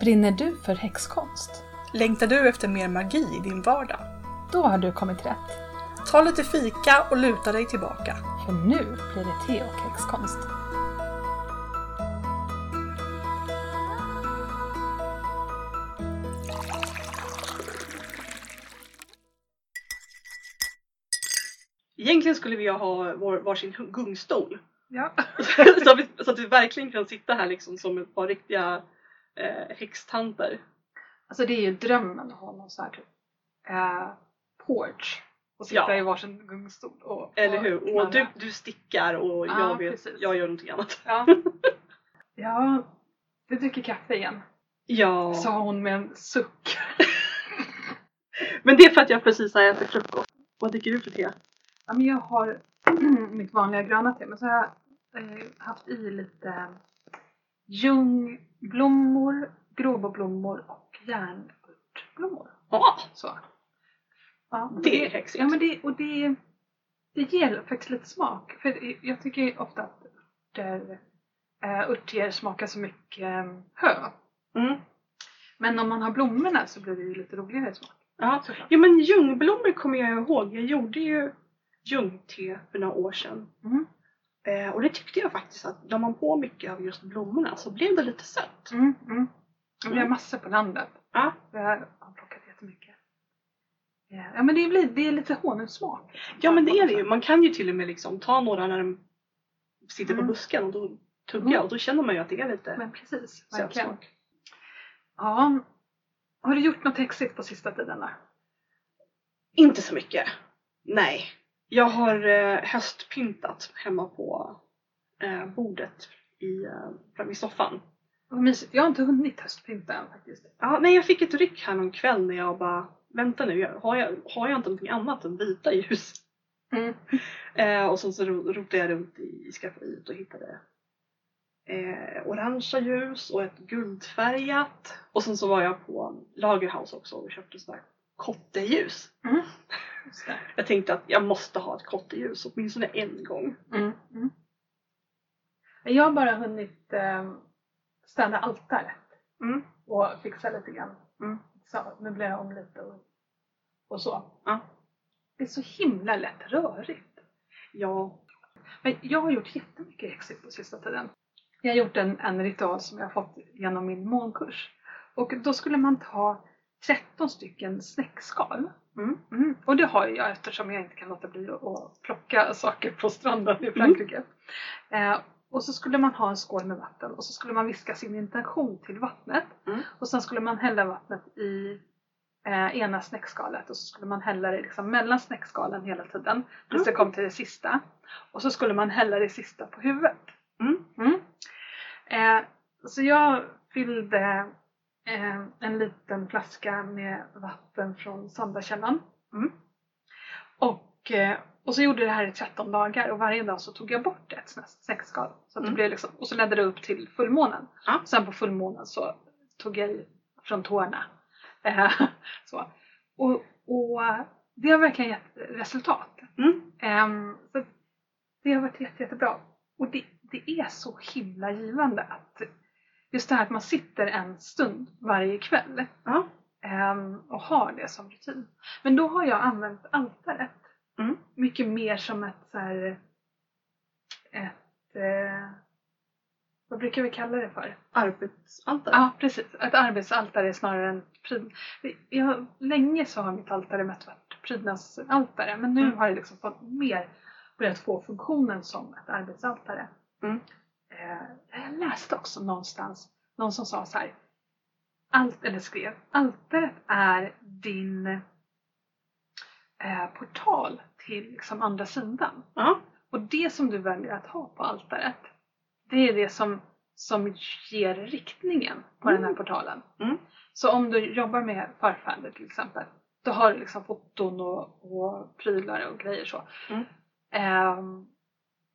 Brinner du för häxkonst? Längtar du efter mer magi i din vardag? Då har du kommit rätt. Ta lite fika och luta dig tillbaka. För nu blir det te och häxkonst. Egentligen skulle vi ha vår, varsin gungstol. Ja. så, att vi, så att vi verkligen kan sitta här liksom som ett par riktiga eh, häxtanter. Alltså det är ju drömmen att ha någon sån här typ, eh, porch och sitta Ja. i varsin gungstol. Och, Eller hur? Och du, du stickar och Ja, jag, vet, precis. jag gör någonting annat. Ja. ja, du dricker kaffe igen. Ja. Sa hon med en suck. Men det är för att jag precis har ätit frukost. Vad dricker du för te? Ja, men jag har mitt vanliga gröna te men så har jag eh, haft i lite ljungblommor, gråboblommor och järnörtblommor. Ja, Så. Ja, och det är häxigt. Ja men det, och det, det ger faktiskt lite smak. För jag tycker ofta att örter, äh, örtteer smakar så mycket eh, hö. Mm. Men om man har blommorna så blir det ju lite roligare smak. Ja. Såklart. ja men ljungblommor kommer jag ihåg. Jag gjorde ju ljungte för några år sedan. Mm. Eh, och det tyckte jag faktiskt att la man på mycket av just blommorna så blev det lite sött. Mm, mm. Och Vi har massor på landet. Ja. Vi har plockat jättemycket. Ja, Ja men det, blir, det är lite honungssmak. Ja men det är det ju. Man kan ju till och med liksom ta några när de sitter på Mm. busken och då tugga Mm. och då känner man ju att det är lite Men precis, verkligen. sötsmak. Ja. Har du gjort något häxigt på sista tiden då? Inte så mycket. Nej. Jag har eh, höstpyntat hemma på eh, bordet i, eh, framme i soffan. Vad mysigt. Jag har inte hunnit höstpynta än faktiskt. Ja, nej, jag fick ett ryck här någon kväll när jag bara Vänta nu, jag- har jag, har jag inte någonting annat än vita ljus? Mm. Eh, och sen så ro- rotade jag runt i skafferiet och hittade eh, orangea ljus och ett guldfärgat. Och sen så var jag på Lagerhaus också och köpte sådär kotteljus. Mm. Jag tänkte att jag måste ha ett kotteljus åtminstone en gång. Mm. Mm. Jag har bara hunnit eh, städa altaret Mm. och fixa lite grann. Mm. Så, möblera om lite och, och så. Ja. Det är så himla lätt rörigt. Ja. Men jag har gjort jättemycket häxigt på sista tiden. Jag har gjort en, en ritual som jag har fått genom min månkurs. Och då skulle man ta 13 stycken snäckskal. Mm. Mm. Och det har jag eftersom jag inte kan låta bli att- plocka saker på stranden i Frankrike. Eh, och så skulle man ha en skål med vatten och så skulle man viska sin intention till vattnet. Mm. Och sen skulle man hälla vattnet i eh, ena snäckskalet och så skulle man hälla det liksom mellan snäckskalen hela tiden tills det kom till det sista. Och så skulle man hälla det sista på huvudet. Mm. Mm. Eh, så jag fyllde en liten flaska med vatten från Sandakällan. Mm. Och, eh, och så gjorde jag det här i 13 dagar och varje dag så tog jag bort ett snä- snäckskal. Så att det Mm. blev liksom, och så ledde det upp till fullmånen. Ja. Sen på fullmånen så tog jag i från tårna. Eh, så. Och, och eh, det har verkligen gett resultat. Mm. Ehm, så det har varit jätte, jättebra. Och det, det är så himla givande att just det här att man sitter en stund varje kväll Ja. ehm, och har det som rutin. Men då har jag använt altaret Mm. mycket mer som ett så här, ett eh, vad brukar vi kalla det för? Arbetsaltare. Ja, precis. Ett arbetsaltare snarare än pryd... Jag, länge så har mitt altare mest varit prydnadsaltare men nu Mm. har det liksom fått mer börjat få funktionen som ett arbetsaltare. Mm. Eh, jag läste också någonstans någon som sa så här. Allt, eller skrev, altaret är din eh, portal till liksom andra sidan. Ja. Och det som du väljer att ha på altaret, det är det som, som ger riktningen på den här Mm. portalen. Mm. Så om du jobbar med förfäder till exempel, då har du liksom foton och, och prylar och grejer så. Mm. Ehm,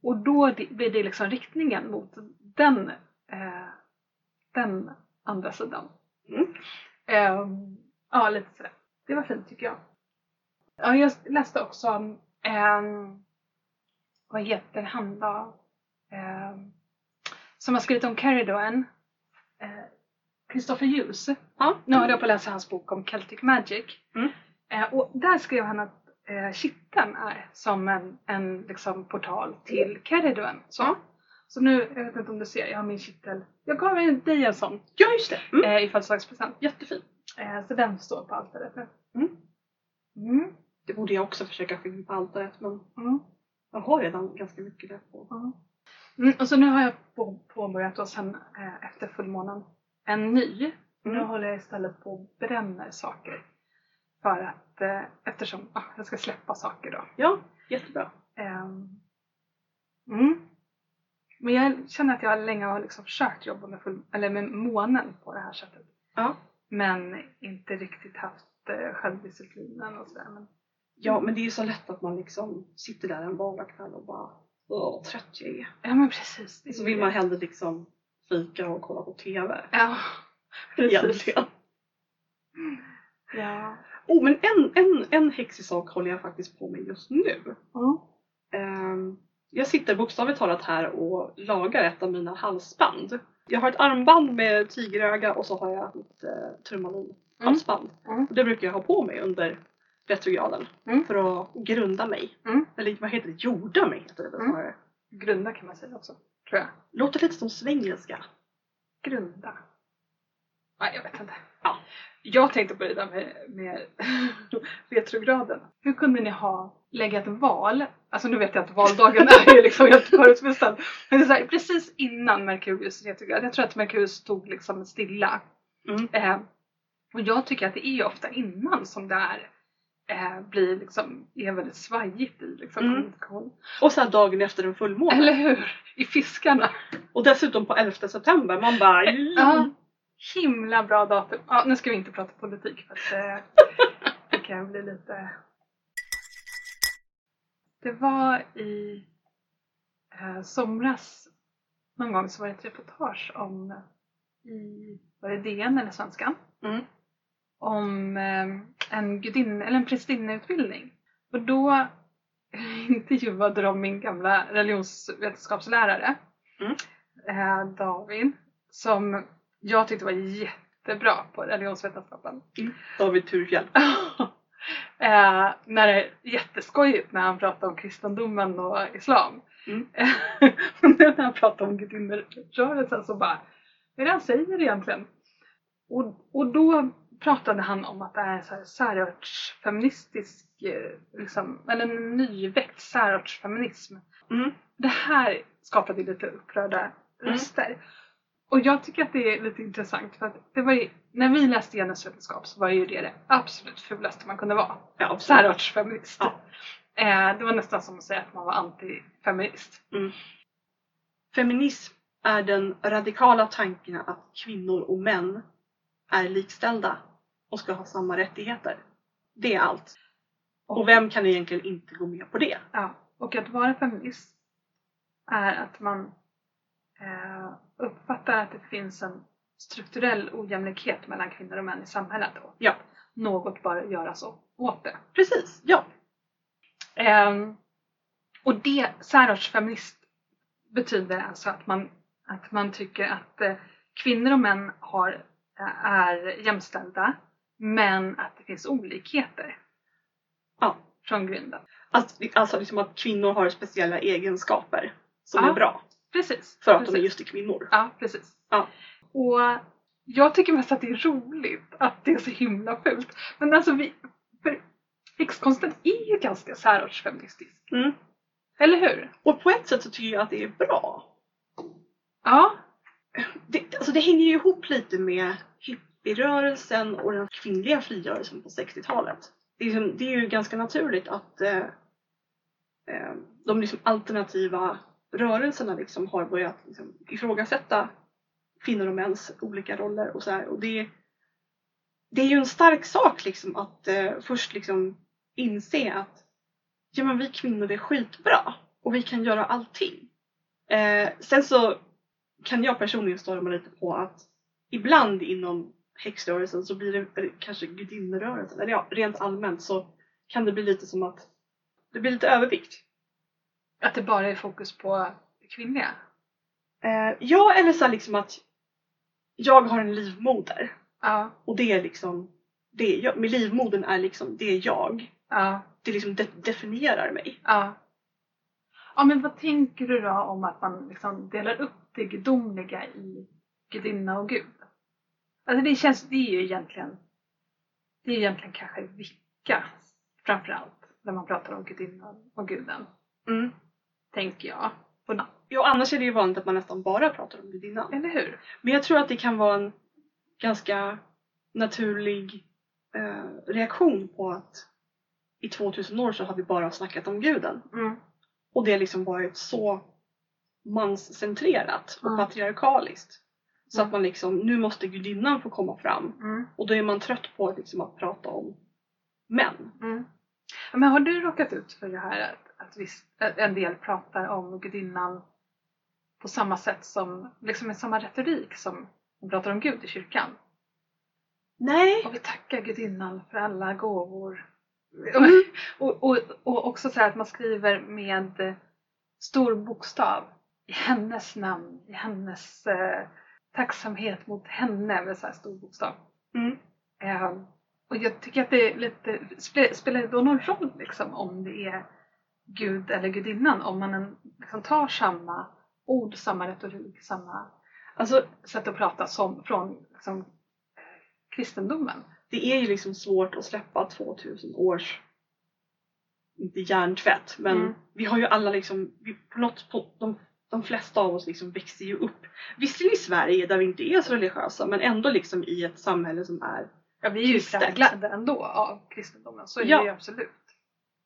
och då blir det liksom riktningen mot den, eh, den andra sidan. Mm. Ehm, ja, lite sådär. Det var fint tycker jag. Ja, jag läste också om, ehm, vad heter han då? Ehm, som har skrivit om Caridon. Eh, Christopher Hughes. Ja. Nu håller jag på att läsa hans bok om Celtic Magic. Mm. Eh, och där skrev han att eh, kitteln är som en, en liksom, portal till Keriduen. Så. Så nu, jag vet inte om du ser, jag har min kittel. Jag gav dig en sån Ja, just det. Mm. eh, i födelsedagspresent. Jättefin. Eh, så den står på altaret nu. Mm. Mm. Det borde jag också försöka få in på altaret men jag har redan ganska mycket där på. Mm, och så nu har jag på, påbörjat och sen eh, efter fullmånen en ny. Nu Mm. håller jag istället på och bränner saker. För att eh, eftersom ah, jag ska släppa saker då. Ja, jättebra. Ehm, mm. Men jag känner att jag länge har liksom försökt jobba med, full, eller med månen på det här sättet. Ja. Men inte riktigt haft eh, självdisciplinen och sådär. Men, Ja, men det är ju så lätt att man liksom sitter där en vardagskväll och bara Åh, vad trött jag är. ja men precis. Så vill man hellre liksom fika och kolla på TV. Ja, precis. Egentligen. Ja. Oh, men en, en, en häxig sak håller jag faktiskt på med just nu. Mm. Ehm, jag sitter bokstavligt talat här och lagar ett av mina halsband. Jag har ett armband med tigeröga och så har jag ett uh, turmalin halsband. Mm. Och det brukar jag ha på mig under retrograden Mm. för att grunda mig. Mm. Eller vad heter det? Jorda mig heter det väl Mm. snarare. Grunda kan man säga också, tror jag. Låter lite som svengelska. Grunda. Nej, jag vet inte. Ja. Jag tänkte på det där med, med retrograden. Hur kunde ni ha läggat val? Alltså nu vet jag att valdagen är ju liksom helt förutbestämd. Men det är så här, precis innan Merkurius retrograd. Jag tror att Merkurius stod liksom stilla. Mm. Eh, och jag tycker att det är ofta innan som det är eh, blir liksom, är väldigt svajigt i liksom, Mm. kommunikation. Och sen dagen efter en fullmåne. Eller hur? I fiskarna. Och dessutom på 11 september. Man bara Ja, himla bra datum. Ja, nu ska vi inte prata politik för att eh, det kan bli lite... Det var i eh, somras någon gång så var det ett reportage om i, var det DN eller Svenskan? Mm. Om eh, en gudin eller en prästinneutbildning. Och då intervjuade de min gamla religionsvetenskapslärare Mm. eh, David som jag tyckte var jättebra på religionsvetenskapen. David Turfjell. eh, när det är jätteskojigt när han pratar om kristendomen och islam. Mm. När han pratar om gudinnerörelsen så bara, vad är det han säger egentligen? Och, och då pratade han om att det är så här särartsfeministisk, eh, liksom, eller en nyväckt särartsfeminism. Mm. Det här skapade lite upprörda röster. Och jag tycker att det är lite intressant för att det var ju, när vi läste genusvetenskap så var ju det det absolut fulaste man kunde vara. Ja. Särartsfeminist. Ja. Eh, det var nästan som att säga att man var antifeminist. Feminism är den radikala tanken att kvinnor och män är likställda och ska ha samma rättigheter. Det är allt. Och vem kan egentligen inte gå med på det? Ja, och att vara feminist är att man uppfattar att det finns en strukturell ojämlikhet mellan kvinnor och män i samhället. Och Ja. Något bör göras åt det. Precis, ja. Ehm, och det, särartsfeminist betyder alltså att man, att man tycker att eh, kvinnor och män har, eh, är jämställda men att det finns olikheter Ja. från grunden. Alltså, alltså liksom att kvinnor har speciella egenskaper som Ja. är bra Precis. för att precis. de är just är kvinnor. Ja, precis. Ja. Och jag tycker mest att det är roligt att det är så himla fult. Men alltså vi, för häxkonsten är ju ganska särartsfeministisk. Mm. Eller hur? Och på ett sätt så tycker jag att det är bra. Ja. Det, alltså det hänger ju ihop lite med hippierörelsen och den kvinnliga frigörelsen på 60-talet. Det är, liksom, det är ju ganska naturligt att eh, eh, de liksom alternativa rörelserna liksom har börjat liksom ifrågasätta kvinnor och mäns olika roller och så här. Och det, det är ju en stark sak liksom att eh, först liksom inse att ja men vi kvinnor är skitbra och vi kan göra allting. Eh, sen så kan jag personligen störa mig lite på att ibland inom häxrörelsen så blir det eller kanske gudinnerörelsen, eller ja, rent allmänt så kan det bli lite som att det blir lite övervikt. Att det bara är fokus på kvinnliga. Eh, ja, eller så liksom att jag har en livmoder Ja. och det är liksom, det är jag. Med livmodern är liksom, det är jag. Ja. Det liksom de- definierar mig. Ja. Ja, men vad tänker du då om att man liksom delar upp det gudomliga i gudinna och gud? Alltså det känns, det är ju egentligen, det är egentligen kanske vicka framförallt när man pratar om gudinnan och guden, Mm. Tänker jag. Namn. Ja, annars är det ju vanligt att man nästan bara pratar om gudinnan. Eller hur? Men jag tror att det kan vara en ganska naturlig eh, reaktion på att i 2000 år så har vi bara snackat om guden. Mm. Och det har liksom varit så manscentrerat och Mm. patriarkaliskt. Så Mm. att man liksom, nu måste gudinnan få komma fram. Mm. Och då är man trött på liksom att prata om män. Mm. Men har du råkat ut för det här att, att viss, en del pratar om gudinnan på samma sätt som, liksom med samma retorik som de pratar om Gud i kyrkan? Nej! Och vi tackar gudinnan för alla gåvor. Mm. Och, och, och också så här att man skriver med stor bokstav i hennes namn, i hennes eh, tacksamhet mot henne med så här stor bokstav. Mm. Eh, och jag tycker att det är lite, spe- spelar det då någon roll liksom om det är Gud eller gudinnan? Om man liksom tar samma ord, samma retorik, samma Alltså sätt att prata som från liksom, kristendomen. det är ju liksom svårt att släppa 2000 års, inte hjärntvätt, men Mm. vi har ju alla liksom, vi, på något, på, de, de flesta av oss liksom växer ju upp. Visserligen i Sverige där vi inte är så religiösa, men ändå liksom i ett samhälle som är Ja, vi är ju präglade ändå av kristendomen, så är Ja. det ju absolut.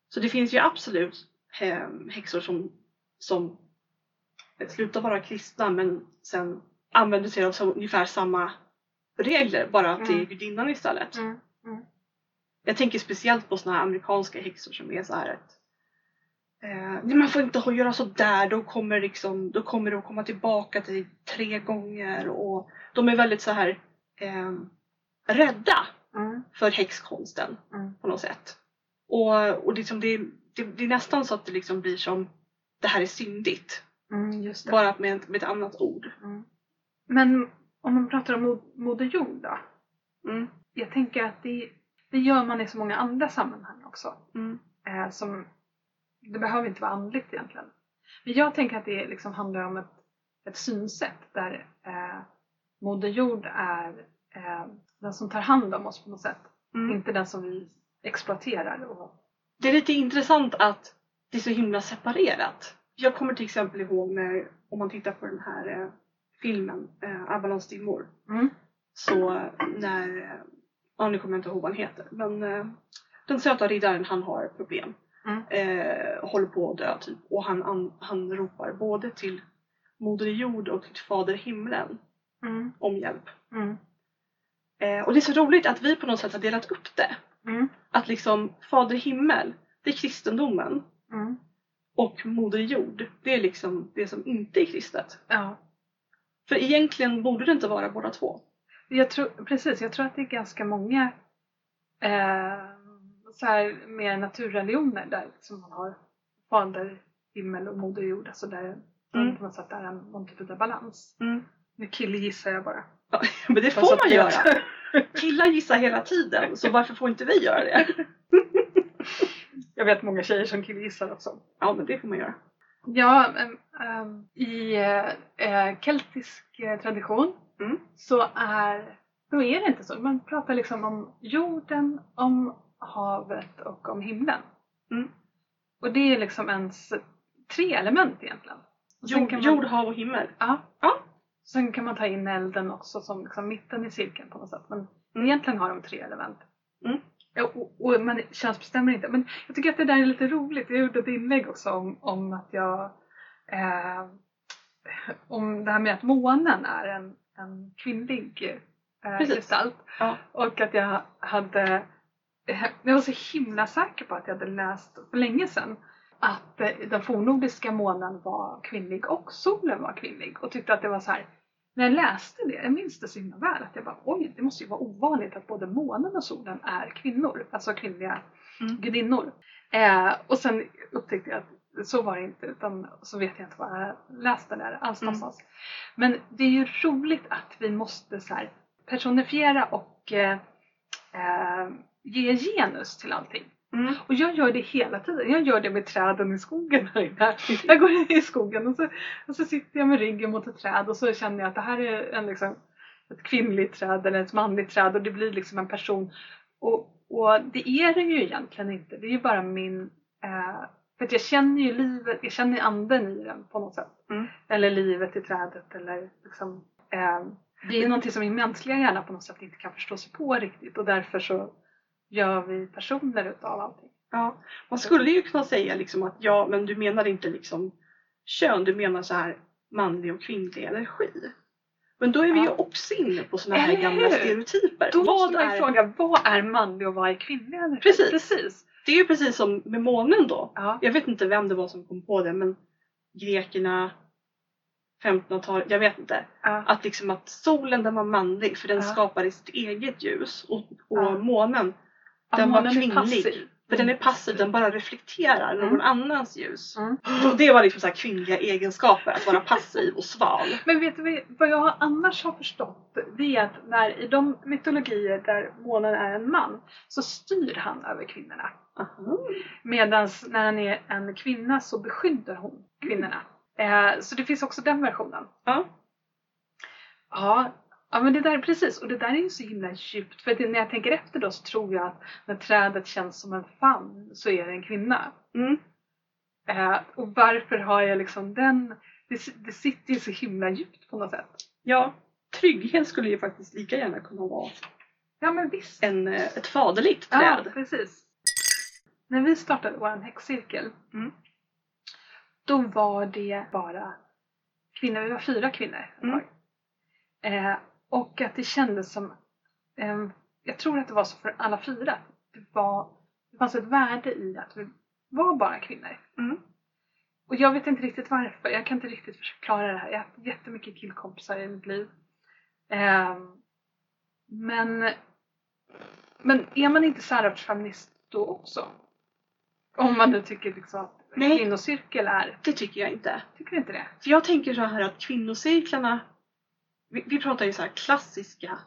Så det finns ju absolut eh, häxor som, som slutar vara kristna men sen använder sig av så, ungefär samma regler, bara att det är Mm. gudinnan istället. Mm. Jag tänker speciellt på såna här amerikanska häxor som är så här att eh, man får inte göra sådär, då kommer, liksom, då kommer att komma tillbaka till tre gånger och de är väldigt så här eh, rädda Mm. för häxkonsten Mm. på något sätt. Och, och liksom det, det, det är nästan så att det liksom blir som det här är syndigt. Mm. Bara med, med ett annat ord. Mm. Men om man pratar om Mo- Moder Jord då? Mm. Jag tänker att det, det gör man i så många andra sammanhang också. Mm. Eh, som, det behöver inte vara andligt egentligen. Men jag tänker att det liksom handlar om ett, ett synsätt där eh, Moder Jord är eh, den som tar hand om oss på något sätt. Mm. Inte den som vi exploaterar. Och, Det är lite intressant att det är så himla separerat. Jag kommer till exempel ihåg när, om man tittar på den här eh, filmen eh, Avalons dimmor. mm. Så eh, när, eh, ja nu kommer jag inte ihåg vad han heter, men eh, den söta riddaren han har problem. Mm. Eh, håller på att dö typ. Och han, han, han ropar både till Moder Jord och till Fader Himlen Mm. om hjälp. Mm. Och det är så roligt att vi på något sätt har delat upp det. Mm. Att liksom Fader Himmel, det är kristendomen. Mm. Och Moder Jord, det är liksom det som inte är kristet. Ja. För egentligen borde det inte vara båda två. Jag tror, precis, jag tror att det är ganska många eh, så här, mer naturreligioner där liksom man har fader, himmel och moder jord. Alltså där Mm. på något sätt är en, någon typ av balans. Mm. Nu killgissar jag bara. Ja, men det får man göra. Killar gissar hela tiden, så varför får inte vi göra det? jag vet många tjejer som killgissar också. Ja, men det får man göra. Ja, ehm, i eh, eh, keltisk eh, tradition Mm. så är, då är det inte så. Man pratar liksom om jorden, om havet och om himlen. Mm. Och det är liksom ens tre element egentligen. Jord, man, jord, hav och himmel. Ja. Ja. Sen kan man ta in elden också som liksom mitten i cirkeln på något sätt. Men Mm. egentligen har de tre element. Mm. Ja, och, och man könsbestämmer inte. Men jag tycker att det där är lite roligt. Jag gjorde ett inlägg också om, om att jag eh, om det här med att månen är en, en kvinnlig eh, Precis. gestalt. Ja. Och att jag hade eh, jag var så himla säker på att jag hade läst för länge sedan att eh, den fornnordiska månen var kvinnlig och solen var kvinnlig och tyckte att det var så här när jag läste det, jag minns det så himla väl, att jag bara oj, det måste ju vara ovanligt att både månen och solen är kvinnor, alltså kvinnliga Mm. gudinnor. Eh, och sen upptäckte jag att så var det inte utan så vet jag inte vad jag läste där alls Mm. någonstans. Men det är ju roligt att vi måste så här personifiera och eh, eh, ge genus till allting. Mm. Och jag gör det hela tiden. Jag gör det med träden i skogen här. Jag går in i skogen och så, och så sitter jag med ryggen mot ett träd och så känner jag att det här är en, liksom, ett kvinnligt träd eller ett manligt träd och det blir liksom en person. Och, och det är det ju egentligen inte. Det är ju bara min... Eh, för att jag känner ju livet, jag känner anden i den på något sätt. Mm. Eller livet i trädet eller liksom... Eh, det är någonting som min mänskliga hjärna på något sätt inte kan förstå sig på riktigt och därför så gör vi personer utav allting. Ja, man skulle ju kunna säga liksom att ja, men du menar inte liksom kön, du menar så här manlig och kvinnlig energi. Men då är vi ju Ja. också inne på såna här Eller gamla hur? stereotyper. Då vad måste man ju är, fråga, vad är manlig och vad är kvinnlig energi? Precis. Precis. Det är ju precis som med månen då. Ja. Jag vet inte vem det var som kom på det men grekerna 1500-talet, jag vet inte. Ja. Att liksom att solen den var manlig för den skapade sitt eget ljus och, och månen den var kvinnlig. passiv. För den är passiv, den bara reflekterar Mm. någon annans ljus. Mm. Och det var liksom så kvinnliga egenskaper, att vara passiv och sval. Men vet du vad jag annars har förstått? Det är att när, i de mytologier där månen är en man så styr han över kvinnorna. Aha. Medan när han är en kvinna så beskyddar hon kvinnorna. Eh, så det finns också den versionen. Ja. Ja, ja men det där precis. Och det där är ju så himla djupt. För det, när jag tänker efter då så tror jag att när trädet känns som en famn så är det en kvinna. Mm. Eh, och varför har jag liksom den? Det, det sitter ju så himla djupt på något sätt. ja, trygghet skulle ju faktiskt lika gärna kunna vara Ja men visst. en, eh, ett faderligt Ja, träd. precis. När vi startade vår häxcirkel Mm. då var det bara kvinnor, vi var fyra kvinnor Mm. Eh, och att det kändes som, eh, jag tror att det var så för alla fyra, det, var, det fanns ett värde i att vi var bara kvinnor. Mm. Och jag vet inte riktigt varför, jag kan inte riktigt förklara det här. Jag har haft jättemycket killkompisar i mitt liv. Ehm, men, men är man inte särartsfeminist då också? Om man nu tycker liksom att Nej. kvinnocirkel är, Det tycker jag inte. tycker du inte det? För jag tänker så här att kvinnocirklarna, vi, vi pratar ju så här klassiska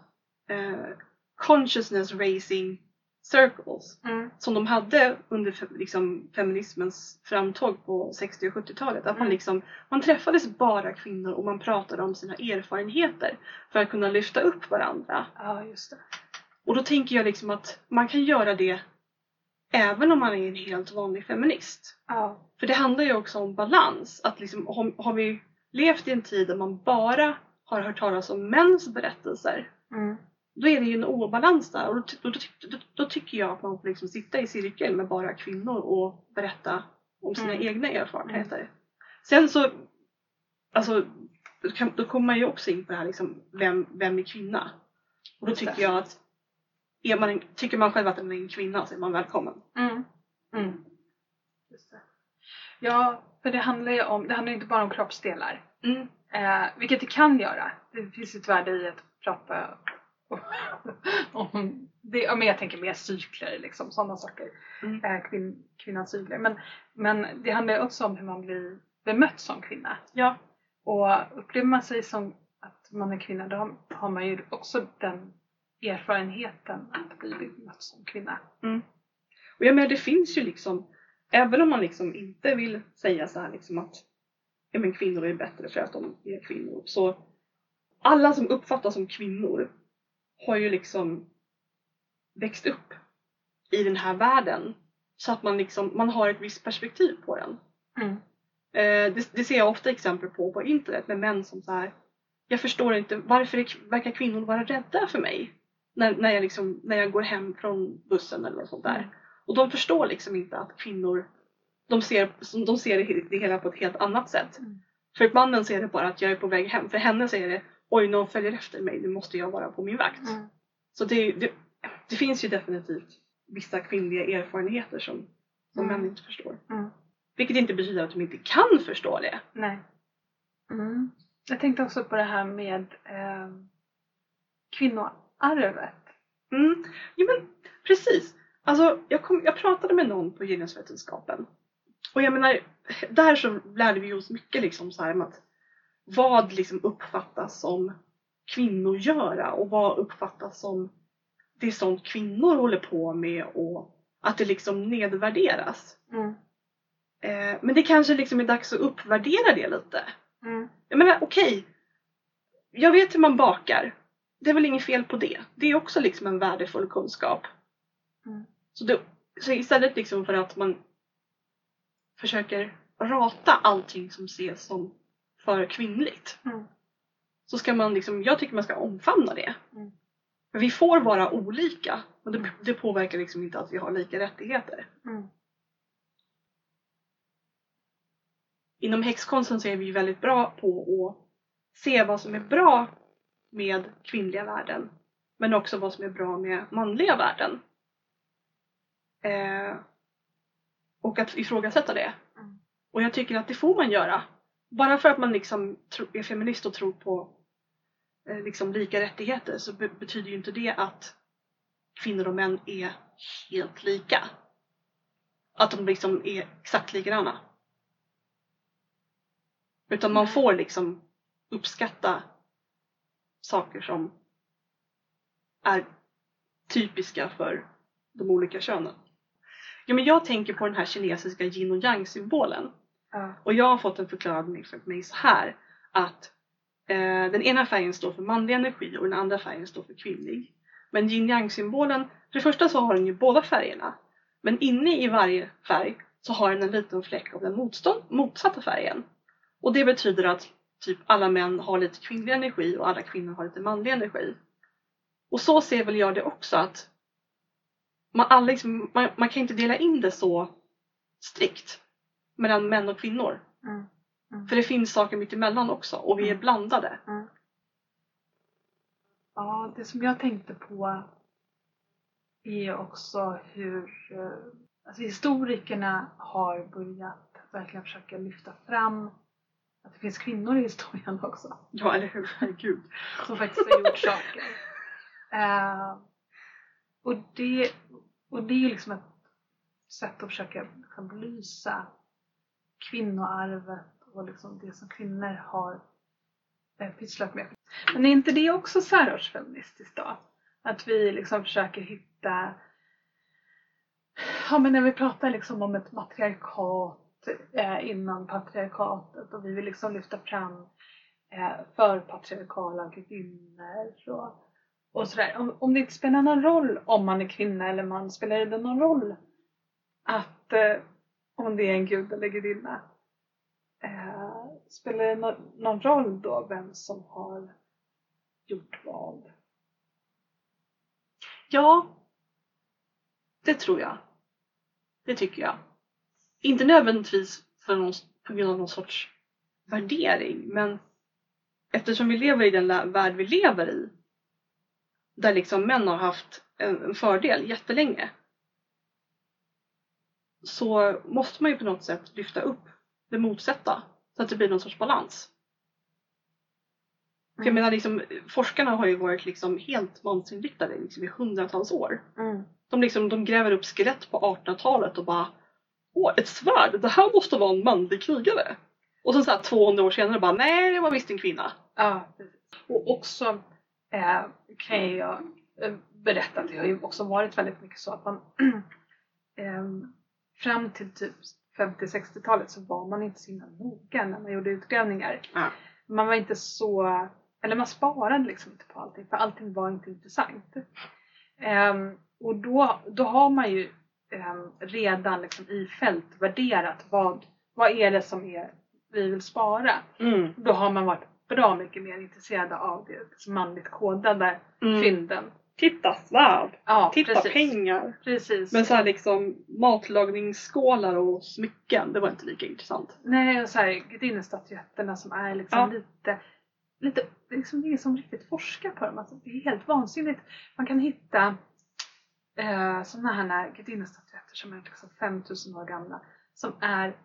eh, consciousness raising circles Mm. som de hade under liksom, feminismens framtåg på 60 och 70-talet. Att man, Mm. liksom, man träffades bara kvinnor och man pratade om sina erfarenheter för att kunna lyfta upp varandra. Ja, just det. Och då tänker jag liksom att man kan göra det även om man är en helt vanlig feminist. Ja. För det handlar ju också om balans. Att liksom, har, har vi levt i en tid där man bara har hört talas om mäns berättelser Mm. då är det ju en obalans där och då, då, då, då, tycker jag att man får liksom sitta i cirkel med bara kvinnor och berätta om sina Mm. egna erfarenheter. Sen så, alltså, då, kan, då kommer man ju också in på det här liksom, vem, vem är kvinna? Och då tycker jag att är man en, tycker man själv att man är en kvinna så är man välkommen. Mm. Mm. Ja, för det handlar ju om, det handlar inte bara om kroppsdelar. Mm. Eh, vilket det kan göra. Det finns ett värde i att prata om det. Men jag tänker mer cykler, liksom, sådana saker. Mm. Eh, kvin, kvinnans cykler. Men, men det handlar ju också om hur man blir bemött som kvinna. Ja. Och upplever man sig som att man är kvinna då har- man ju också den erfarenheten att bli bemött som kvinna. Och jag menar det finns ju liksom, även om man liksom inte vill säga så här liksom att ja, men kvinnor är bättre för att de är kvinnor. Så alla som uppfattas som kvinnor har ju liksom växt upp i den här världen. Så att man liksom, man har ett visst perspektiv på den. Mm. Eh, det, det ser jag ofta exempel på på internet med män som så här. Jag förstår inte varför är, verkar kvinnor vara rädda för mig när, när, jag liksom, när jag går hem från bussen eller något sånt där. Och de förstår liksom inte att kvinnor de ser, de ser det- hela på ett helt annat sätt. Mm. För mannen ser det bara att jag är på väg hem. För henne säger det oj någon följer efter mig, nu måste jag vara på min vakt. Mm. Så det, det, det finns ju definitivt vissa kvinnliga erfarenheter som, som Mm. män inte förstår. Mm. Vilket inte betyder att de inte kan förstå det. Nej. Mm. Jag tänkte också på det här med eh, kvinnoarvet. Mm. Jo men precis. Alltså, jag, kom, jag pratade med någon på genusvetenskapen Och jag menar, där så lärde vi oss mycket liksom så här med att vad liksom uppfattas som kvinnogöra och vad uppfattas som det sånt kvinnor håller på med och att det liksom nedvärderas. Mm. Eh, men det kanske liksom är dags att uppvärdera det lite. Mm. Jag menar okej, jag vet hur man bakar. Det är väl inget fel på det. Det är också liksom en värdefull kunskap. Mm. Så, det, så istället liksom för att man försöker rata allting som ses som för kvinnligt. Mm. Så ska man liksom, jag tycker man ska omfamna det. Mm. Vi får vara olika. Men det, Mm. det påverkar liksom inte att vi har lika rättigheter. Mm. Inom häxkonsten så är vi väldigt bra på att se vad som är bra med kvinnliga värden. Men också vad som är bra med manliga värden. Eh, och att ifrågasätta det. Mm. Och jag tycker att det får man göra. Bara för att man liksom är feminist och tror på eh, liksom lika rättigheter så be- betyder ju inte det att kvinnor och män är helt lika. Att de liksom är exakt likadana. Utan man Nej. får liksom uppskatta saker som är typiska för de olika könen. Ja, men jag tänker på den här kinesiska yin och yang symbolen. Ja. Och jag har fått en förklaring för mig så här att eh, den ena färgen står för manlig energi och den andra färgen står för kvinnlig. Men yin yang symbolen, för det första så har den ju båda färgerna. Men inne i varje färg så har den en liten fläck av den motstånd, motsatta färgen. Och det betyder att typ alla män har lite kvinnlig energi och alla kvinnor har lite manlig energi. Och så ser väl jag det också att man, alla liksom, man, man kan inte dela in det så strikt mellan män och kvinnor. Mm. Mm. För det finns saker mitt emellan också och vi är Mm. blandade. Ja, det som jag tänkte på är också hur eh, alltså historikerna har börjat verkligen försöka lyfta fram att det finns kvinnor i historien också Ja, eller hur? Herregud. som faktiskt har gjort saker. Eh, och, det, och det är liksom ett sätt att försöka liksom belysa kvinnoarvet och liksom det som kvinnor har eh, pysslat med. Men är inte det också särartsfeministiskt då? Att vi liksom försöker hitta Ja men när vi pratar liksom om ett matriarkat eh, innan patriarkatet och vi vill liksom lyfta fram eh, förpatriarkala gudinnor och, och sådär. Om, om det inte spelar någon roll om man är kvinna eller man, spelar det någon roll att eh, om det är en gud eller gudinna? Eh, spelar det no någon roll då vem som har gjort vad? Ja, det tror jag. Det tycker jag. Inte nödvändigtvis för någon, på grund av någon sorts värdering, men eftersom vi lever i den värld vi lever i, där liksom män har haft en, fördel jättelänge, så måste man ju på något sätt lyfta upp det motsatta så att det blir någon sorts balans. För jag menar, liksom, forskarna har ju varit liksom helt mansinriktade liksom, i hundratals år. Mm. De, liksom, de gräver upp skelett på 1800-talet och bara Åh, ett svärd! Det här måste vara en manlig krigare! Och sen så här 200 år senare bara Nej, det var visst en kvinna. Ja. Och också eh, kan jag eh, berätta att det har ju också varit väldigt mycket så att man eh, fram till typ 50-60-talet så var man inte så himla noga när man gjorde utgrävningar. Ja. Man var inte så, eller man sparade liksom inte på allting för allting var inte intressant. Ehm, och då, då har man ju ehm, redan liksom i fält värderat vad, vad är det som är vi vill spara. Mm. Då har man varit bra mycket mer intresserade av det manligt kodade Mm. fynden. Titta svärd! Ja, Titta precis. pengar! Precis. Men så här liksom matlagningsskålar och smycken, det var inte lika intressant. Nej, och så här gudinnestatyeetterna som är liksom Ja. lite, lite, liksom ingen som riktigt forskar på dem. Alltså, det är helt vansinnigt. Man kan hitta eh, sådana här gudinnestatyetter som är liksom 5000 år gamla som är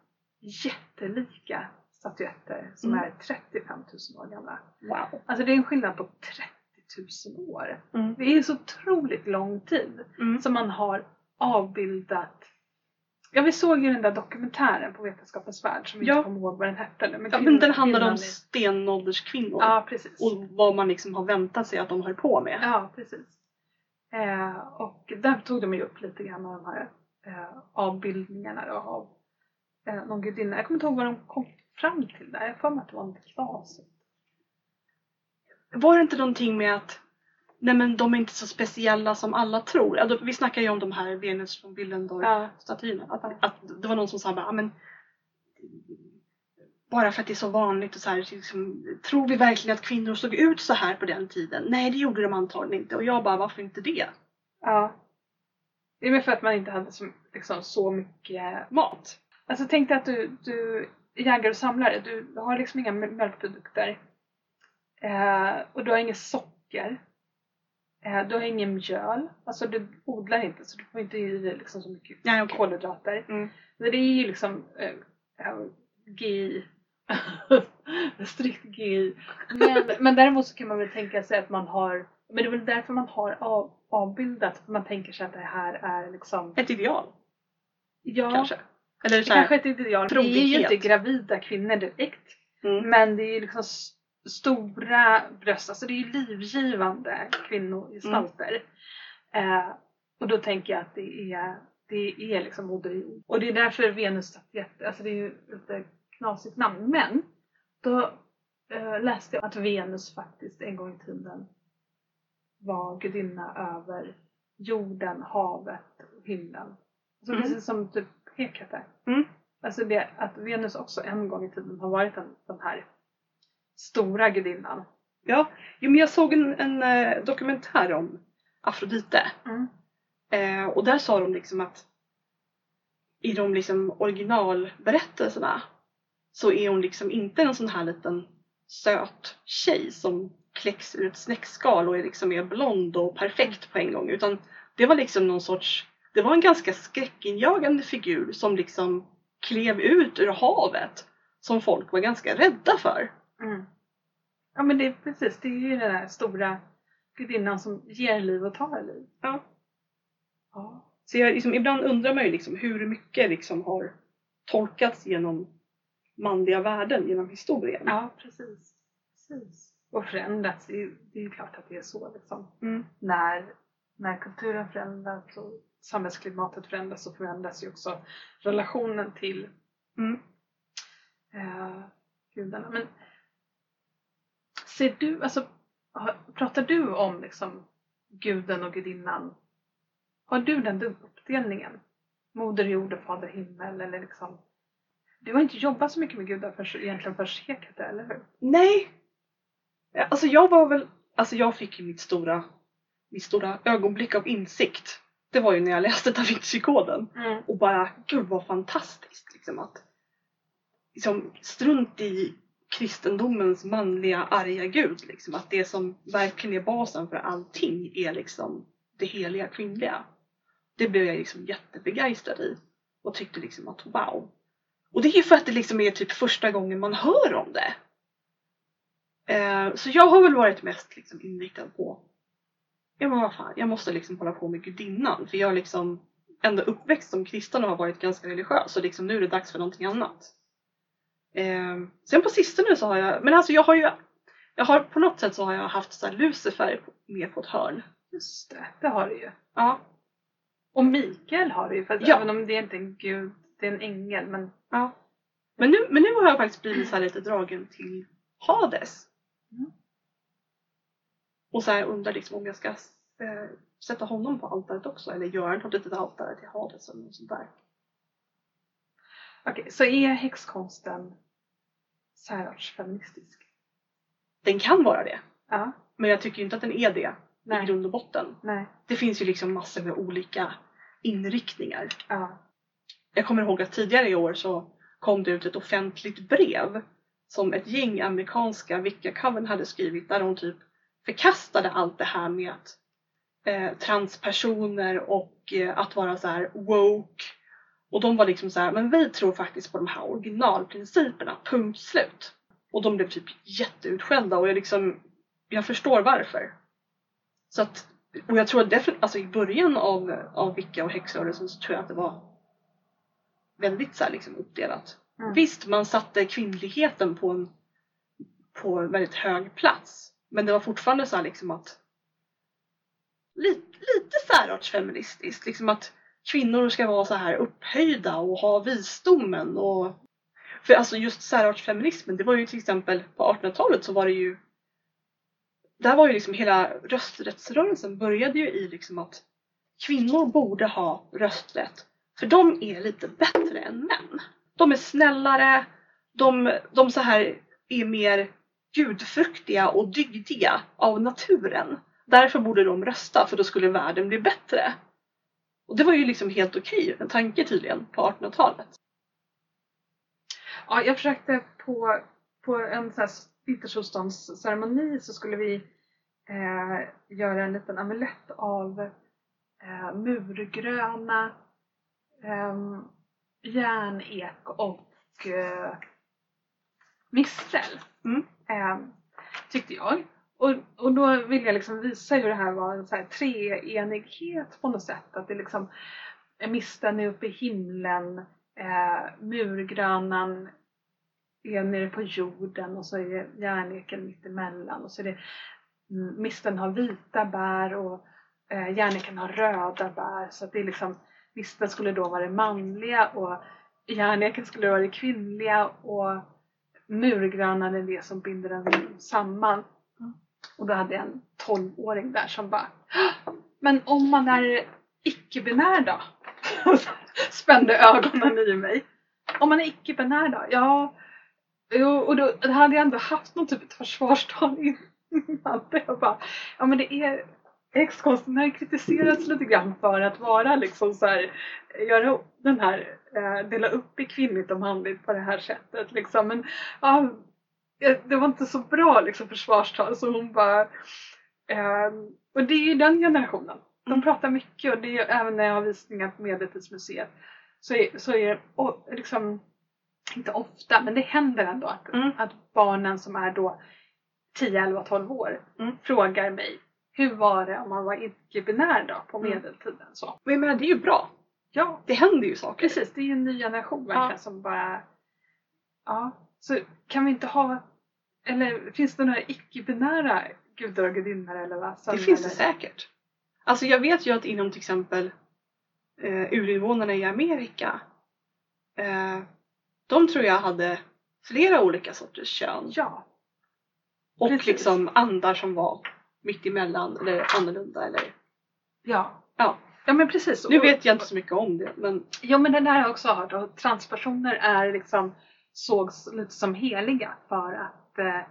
jättelika statyetter som Mm. är 35 000 år gamla. Wow! Alltså det är en skillnad på 30 000 år. Mm. Det är så otroligt lång tid Mm. som man har avbildat Ja, vi såg ju den där dokumentären på Vetenskapens Värld som vi Ja. inte kommer ihåg vad den hette nu. Ja, men den handlar om stenålderskvinnor. Ja, precis. Och vad man liksom har väntat sig att de höll på med. Ja, precis. Eh, och där tog de ju upp lite grann av de här eh, avbildningarna då, av eh, någon gudinna. Jag kommer inte ihåg vad de kom fram till där. Jag för mig att det var en glas. Var det inte någonting med att nej men de är inte så speciella som alla tror? Då- vi snackar ju om de här Venus från Willendorf Ja. Att, att det var någon som sa bara, "Ja, men bara för att det är så vanligt och så här, liksom, tror vi verkligen att kvinnor såg ut så här på den tiden? Nej, det gjorde de antagligen inte. Och jag bara, varför inte det? ja. Det är väl för att man inte hade så, liksom, så mycket mat. Alltså tänk dig att du, du jägare och samlare. Du har liksom inga mj- mjölkprodukter. Eh, och du har inget socker. Eh, du har ingen mjöl. Alltså du odlar inte så du får inte i dig liksom så mycket Nej, okej. kolhydrater. Mm. Men det är ju liksom eh, eh, GI. Strikt GI. Men, men däremot så kan man väl tänka sig att man har, men det är väl därför man har av, avbildat, för man tänker sig att det här är liksom, Ett ideal, ja, kanske? Eller så här, kanske är ett ideal. Det är ju inte gravida kvinnor direkt, mm. men det är ju liksom stora bröst, alltså det är ju livgivande kvinnogestalter. Eh, och då tänker jag att det är, det är liksom moder jord. Och det är därför Venusstatyett, alltså det är ju lite knasigt namn. Men då eh, läste jag att Venus faktiskt en gång i tiden var gudinna över jorden, havet och himlen. Alltså Mm. precis som typ Hekate. Mm. Alltså det att Venus också en gång i tiden har varit den, den här stora gudinnan. Ja, jo, men jag såg en, en eh, dokumentär om Afrodite. Mm. Eh, och där sa de liksom att i de liksom originalberättelserna så är hon liksom inte en sån här liten söt tjej som kläcks ur ett snäckskal och är liksom är blond och perfekt på en gång. Utan det var liksom någon sorts, det var en ganska skräckinjagande figur som liksom klev ut ur havet som folk var ganska rädda för. Mm. Ja men det är precis, det är ju den där stora gudinnan som ger liv och tar liv. Ja. Ja. Så jag, liksom, ibland undrar man ju liksom hur mycket liksom har tolkats genom manliga värden genom historien. Ja, precis. precis. Och förändrats, det är, ju- klart att det är så liksom. Mm. När, när kulturen förändras och samhällsklimatet förändras så förändras ju också relationen till Mm. eh, gudarna. Men ser du, alltså pratar du om liksom guden och gudinnan? Har du den uppdelningen? Moder jord och fader himmel eller liksom du har inte jobbat så mycket med gudar för, egentligen för seklet, eller hur? Nej! Alltså jag var väl, alltså jag fick ju mitt stora, mitt stora ögonblick av insikt. Det var ju när jag läste Da Vinci-koden Mm. och bara, gud vad fantastiskt liksom att liksom strunt i kristendomens manliga arga gud liksom att det som verkligen är basen för allting är liksom det heliga kvinnliga. Det blev jag liksom jättebegeistrad i och tyckte liksom att wow. Och det är ju för att det liksom är typ första gången man hör om det. Eh, så jag har väl varit mest liksom inriktad på Ja men vad fan, jag måste liksom hålla på med gudinnan för jag är liksom ändå uppväxt som kristen och har varit ganska religiös och liksom nu är det dags för någonting annat. Eh, sen på sistone så har jag, men alltså jag har ju jag har på något sätt så har jag haft så här Lucifer med på ett hörn. Just det, det har du ju. Ja. Och Mikael har du ju, för att Ja. även om det är inte är en gud, det är en ängel, men ja. Men, nu, men nu har jag faktiskt blivit så lite dragen till Hades. Mm. Och så här undrar liksom om jag ska eh, sätta honom på altaret också eller göra något litet altare till Hades eller något sånt där. okej, så är häxkonsten särartsfeministisk? Den kan vara det. Ja, Men jag tycker inte att den är det i nej, grund och botten. nej, Det finns ju liksom massor med olika inriktningar. ja, Jag kommer ihåg att tidigare i år så kom det ut ett offentligt brev som ett gäng amerikanska Wicca-coven hade skrivit där de typ förkastade allt det här med att eh, transpersoner och eh, att vara så här woke. Och de var liksom så här, men vi tror faktiskt på de här originalprinciperna, punkt slut. Och de blev typ jätteutskällda och jag liksom, jag förstår varför. Så att, och jag tror definitivt, alltså i början av, av Wicca och häxrörelsen så tror jag att det var väldigt så här, liksom, uppdelat. Mm. Visst, man satte kvinnligheten på en, på en väldigt hög plats. Men det var fortfarande så här liksom att lite, lite särartsfeministiskt. Liksom att kvinnor ska vara så här upphöjda och ha visdomen. Och, för alltså just särartsfeminismen, det var ju till exempel på 1800-talet så var det ju där var ju liksom hela rösträttsrörelsen började ju i liksom att kvinnor borde ha rösträtt. För de är lite bättre än män. De är snällare, de, de så här är mer gudfruktiga och dygdiga av naturen. Därför borde de rösta för då skulle världen bli bättre. Och det var ju liksom helt okej, en tanke tydligen, på 1800-talet. Ja, jag försökte på, på en här vintersolståndsceremoni så skulle vi eh, göra en liten amulett av eh, murgröna eh, järnek och eh, mistel. Mm. Eh, tyckte jag. Och, och då vill jag liksom visa hur det här var en så här treenighet på något sätt. Att det liksom eh, misteln är uppe i himlen, eh, murgrönan är nere på jorden och så är järneken mitt emellan och så är det mm, misten misteln har vita bär och eh, järneken har röda bär så att det är liksom misteln skulle då vara det manliga och järneken skulle vara det kvinnliga och murgrönan är det som binder den samman. Och då hade jag en 12-åring där som bara Men om man är icke-binär då? Spände ögonen i mig. Om man är icke-binär då? Ja, Jo, och då, då hade jag ändå haft någon typ av försvarstal innan. Jag bara, ja men det är Ju kritiserats lite grann för att vara liksom så här, göra den här, eh, dela upp i kvinnligt och manligt på det här sättet liksom. Men ja, det var inte så bra liksom försvarstal så hon bara, eh, och det är ju den generationen. De pratar mycket och det är även när jag har visningar på Medeltidsmuseet så är, så är och liksom inte ofta, men det händer ändå att, Mm. att barnen som är då 10, 11, 12 år Mm. frågar mig hur var det om man var icke-binär då på Mm. medeltiden? Så. Men jag menar, det är ju bra. Ja, Det händer ju saker. precis. Det är ju en ny generation verkligen Ja. som bara... Ja, så kan vi inte ha... Eller finns det några icke-binära gudar och gudinnor eller vad? Det finns det säkert. Alltså jag vet ju att inom till exempel eh, urinvånarna i Amerika eh, de tror jag hade flera olika sorters kön. Ja, och precis. liksom andar som var mitt emellan eller annorlunda. Eller... ja. Ja. Ja men precis. Nu vet jag inte så mycket om det men Jo men den där har jag också hört och transpersoner är liksom sågs lite som heliga för att eh,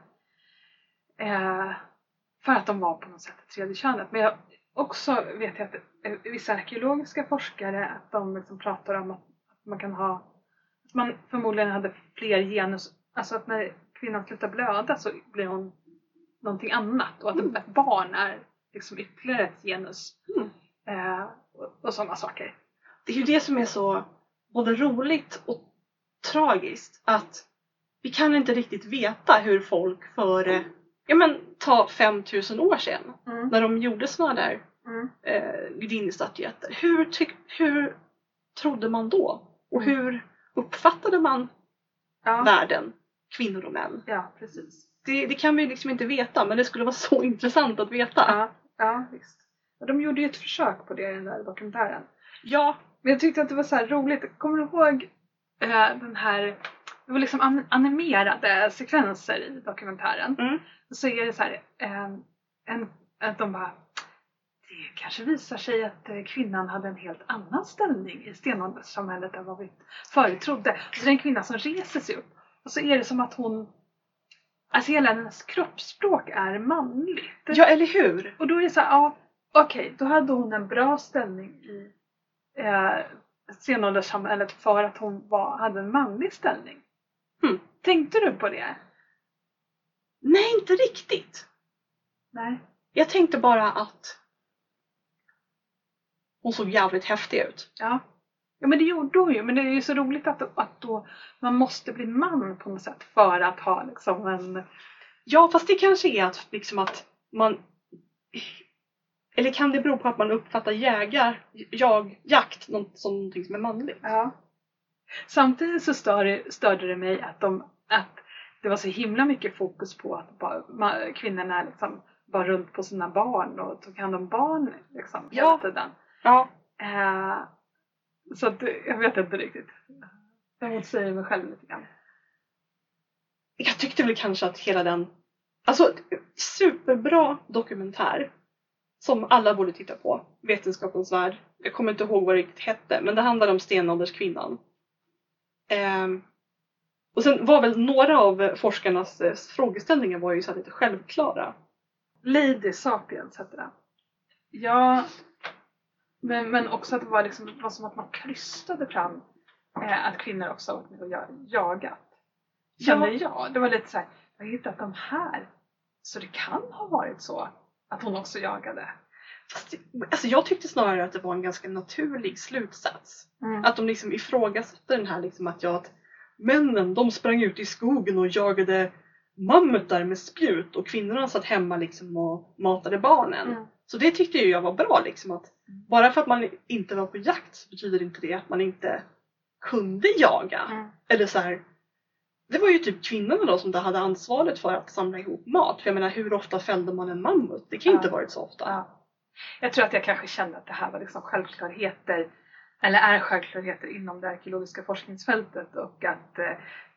eh, för att de var på något sätt det tredje könet. Men jag också vet jag att eh, vissa arkeologiska forskare att de liksom pratar om att, att man kan ha att man förmodligen hade fler genus, alltså att när kvinnan slutar blöda så blir hon någonting annat och att Mm. ett barn är liksom ytterligare ett genus Mm. eh, och, och sådana saker. det är ju det som är så både roligt och tragiskt att vi kan inte riktigt veta hur folk för, ja men ta 5000 år sedan Mm. när de gjorde sådana där Mm. eh, gudinnestatyetter. Hur, tyck- hur trodde man då? Och Mm. hur uppfattade man Ja. världen, kvinnor och män? Ja, precis. Det, det kan vi liksom inte veta men det skulle vara så intressant att veta. Ja, ja visst. Och de gjorde ju ett försök på det i den där dokumentären. Ja, Men jag tyckte att det var så här roligt. Kommer du ihåg eh, den här, det var liksom an- animerade sekvenser i dokumentären. Mm. Och så är det så här, eh, en, att de bara det kanske visar sig att eh, kvinnan hade en helt annan ställning i stenålderssamhället än vad vi förut trodde. Och så är det en kvinna som reser sig upp och så är det som att hon Alltså hela hennes kroppsspråk är manligt. ja eller hur? Och då är det så här, ja okej, då hade hon en bra ställning i eh, stenålderssamhället för att hon var, hade en manlig ställning. Hmm. Tänkte du på det? Nej, inte riktigt. Nej. Jag tänkte bara att hon såg jävligt häftig ut. Ja. Ja men det gjorde hon ju, men det är ju så roligt att, att då man måste bli man på något sätt för att ha liksom en... Ja, fast det kanske är att, liksom att man... Eller kan det bero på att man uppfattar jägar, jag, jakt något, som någonting som är manligt? Ja. Samtidigt så störde, störde det mig att, de, att det var så himla mycket fokus på att bara, ma- kvinnorna liksom var runt på sina barn och tog hand om barn liksom, hela Ja. tiden. Ja. Eh, så att, jag vet inte riktigt. Jag motsäger mig själv lite grann. Jag tyckte väl kanske att hela den, alltså superbra dokumentär som alla borde titta på, Vetenskapens värld. Jag kommer inte ihåg vad det riktigt hette, men det handlar om stenålderskvinnan. Ehm, och sen var väl några av forskarnas eh, frågeställningar var ju så lite självklara. Lady Sapiens hette den. Ja, men, men också att det var, liksom, det var som att man krystade fram eh, att kvinnor också har varit med och ja- jagat. Kände jag. Det var lite så här, jag har hittat de här. Så det kan ha varit så att hon också jagade. Fast, det- alltså jag tyckte snarare att det var en ganska naturlig slutsats. Att de liksom ifrågasatte den här liksom att jag att männen de sprang ut i skogen och jagade mammutar med spjut och kvinnorna satt hemma liksom och matade barnen. Mm. Så det tyckte jag var bra liksom att bara för att man inte var på jakt så betyder inte det att man inte kunde jaga. Mm. Eller så här, det var ju typ kvinnorna då som då hade ansvaret för att samla ihop mat. För jag menar hur ofta fällde man en mammut? Det kan ju Ja. inte varit så ofta. Ja. Jag tror att jag kanske kände att det här var liksom självklarheter, eller är självklarheter inom det arkeologiska forskningsfältet och att eh,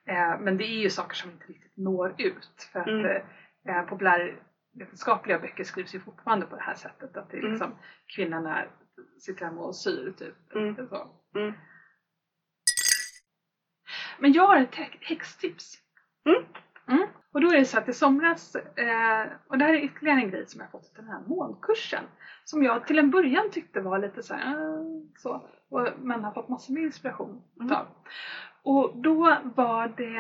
eh, men det är ju saker som inte riktigt når ut för att Mm. eh, eh, populärvetenskapliga böcker skrivs ju fortfarande på det här sättet att det är Mm. liksom kvinnorna sitter hemma och syr typ. Mm. Så. Mm. Men jag har ett hä- häxtips. Mm. Mm. Och då är det så att i somras, eh, och det här är ytterligare en grej som jag fått i den här månkursen, som jag till en början tyckte var lite så här, eh, så, och, men har fått massor med inspiration Mm. utav. Och då var det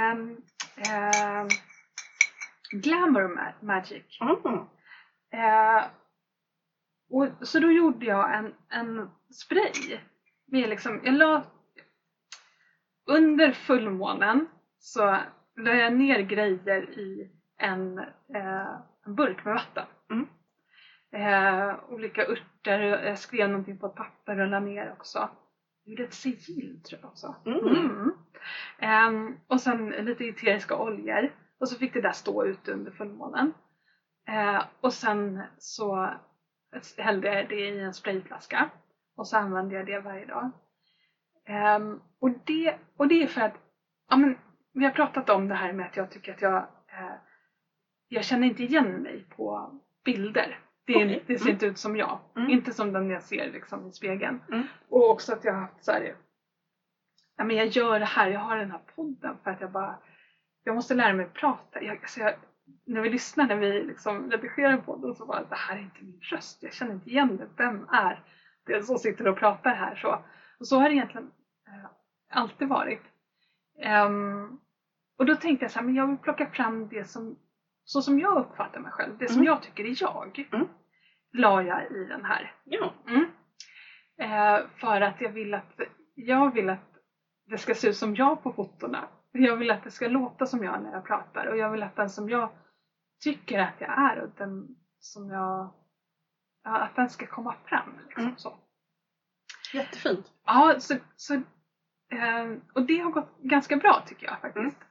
eh, Glamour Ma- Magic. Mm. Eh, och, så då gjorde jag en, en spray. Med liksom, jag la, under fullmånen så la jag ner grejer i en, eh, en burk med vatten. Mm. Eh, olika örter, jag skrev någonting på ett papper och la ner också. Jag gjorde ett sigill tror jag också. Mm. Mm. Ehm, och sen lite eteriska oljor. Och så fick det där stå ute under fullmånen. Eh, och sen så hällde jag det i en sprayflaska. Och så använde jag det varje dag. Ehm, och, det, och det är för att, ja men vi har pratat om det här med att jag tycker att jag, eh, jag känner inte igen mig på bilder. Det, är, Okej. det ser Mm. inte ut som jag. Mm. Inte som den jag ser liksom i spegeln. Mm. Och också att jag har haft så här, ja men jag gör det här, jag har den här podden för att jag bara, jag måste lära mig prata. Jag, alltså jag, när vi lyssnar, när vi liksom redigerar podden så bara, det här är inte min röst, jag känner inte igen det. Vem är det som sitter och pratar här så? Och så har det egentligen eh, alltid varit. Ehm, och då tänkte jag så här, men jag vill plocka fram det som, så som jag uppfattar mig själv, det som Mm. jag tycker är jag. Mm. La jag i den här. Ja. Mm. Eh, för att jag vill att jag vill att det ska se ut som jag på fotona. Jag vill att det ska låta som jag när jag pratar och jag vill att den som jag tycker att jag är och den som jag ja, att den ska komma fram. Liksom, Mm. så. Jättefint. Ja, så, så, eh, och det har gått ganska bra tycker jag faktiskt. Mm.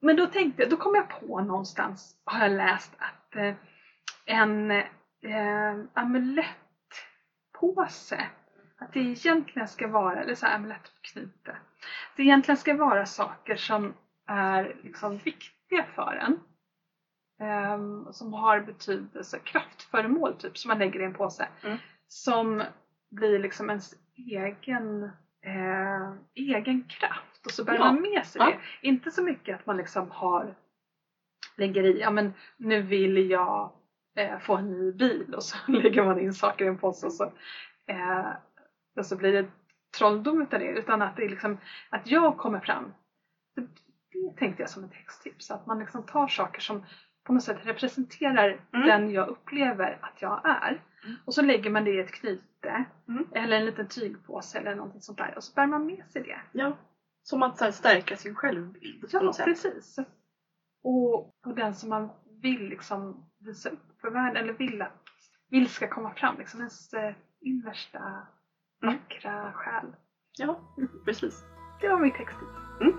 Men då tänkte jag, då kom jag på någonstans, har jag läst, att eh, en eh, amulettpåse, att det egentligen ska vara, eller så här amulettknyte, det egentligen ska vara saker som är liksom viktiga för en. Ehm, som har betydelse, kraftföremål typ som man lägger i en påse. Mm. Som blir liksom ens egen, eh, egen kraft och så bär Ja. man med sig Ja. det. Inte så mycket att man liksom har lägger i, ja men nu vill jag eh, få en ny bil och så lägger man in saker i en påse och så, eh, och så blir det trolldom utav det. Utan att det är liksom att jag kommer fram. Det, det tänkte jag som ett häxtips. Att man liksom tar saker som på något sätt representerar Mm. den jag upplever att jag är. Mm. Och så lägger man det i ett knyte Mm. eller en liten tygpåse eller någonting sånt där och så bär man med sig det. Ja. Som att så här, stärka sin självbild Ja, precis. Och, och den som man vill liksom visa upp för världen eller vill vill ska komma fram. Liksom ens eh, innersta. Vackra själ. Ja, precis. det var mitt texttips. Mm.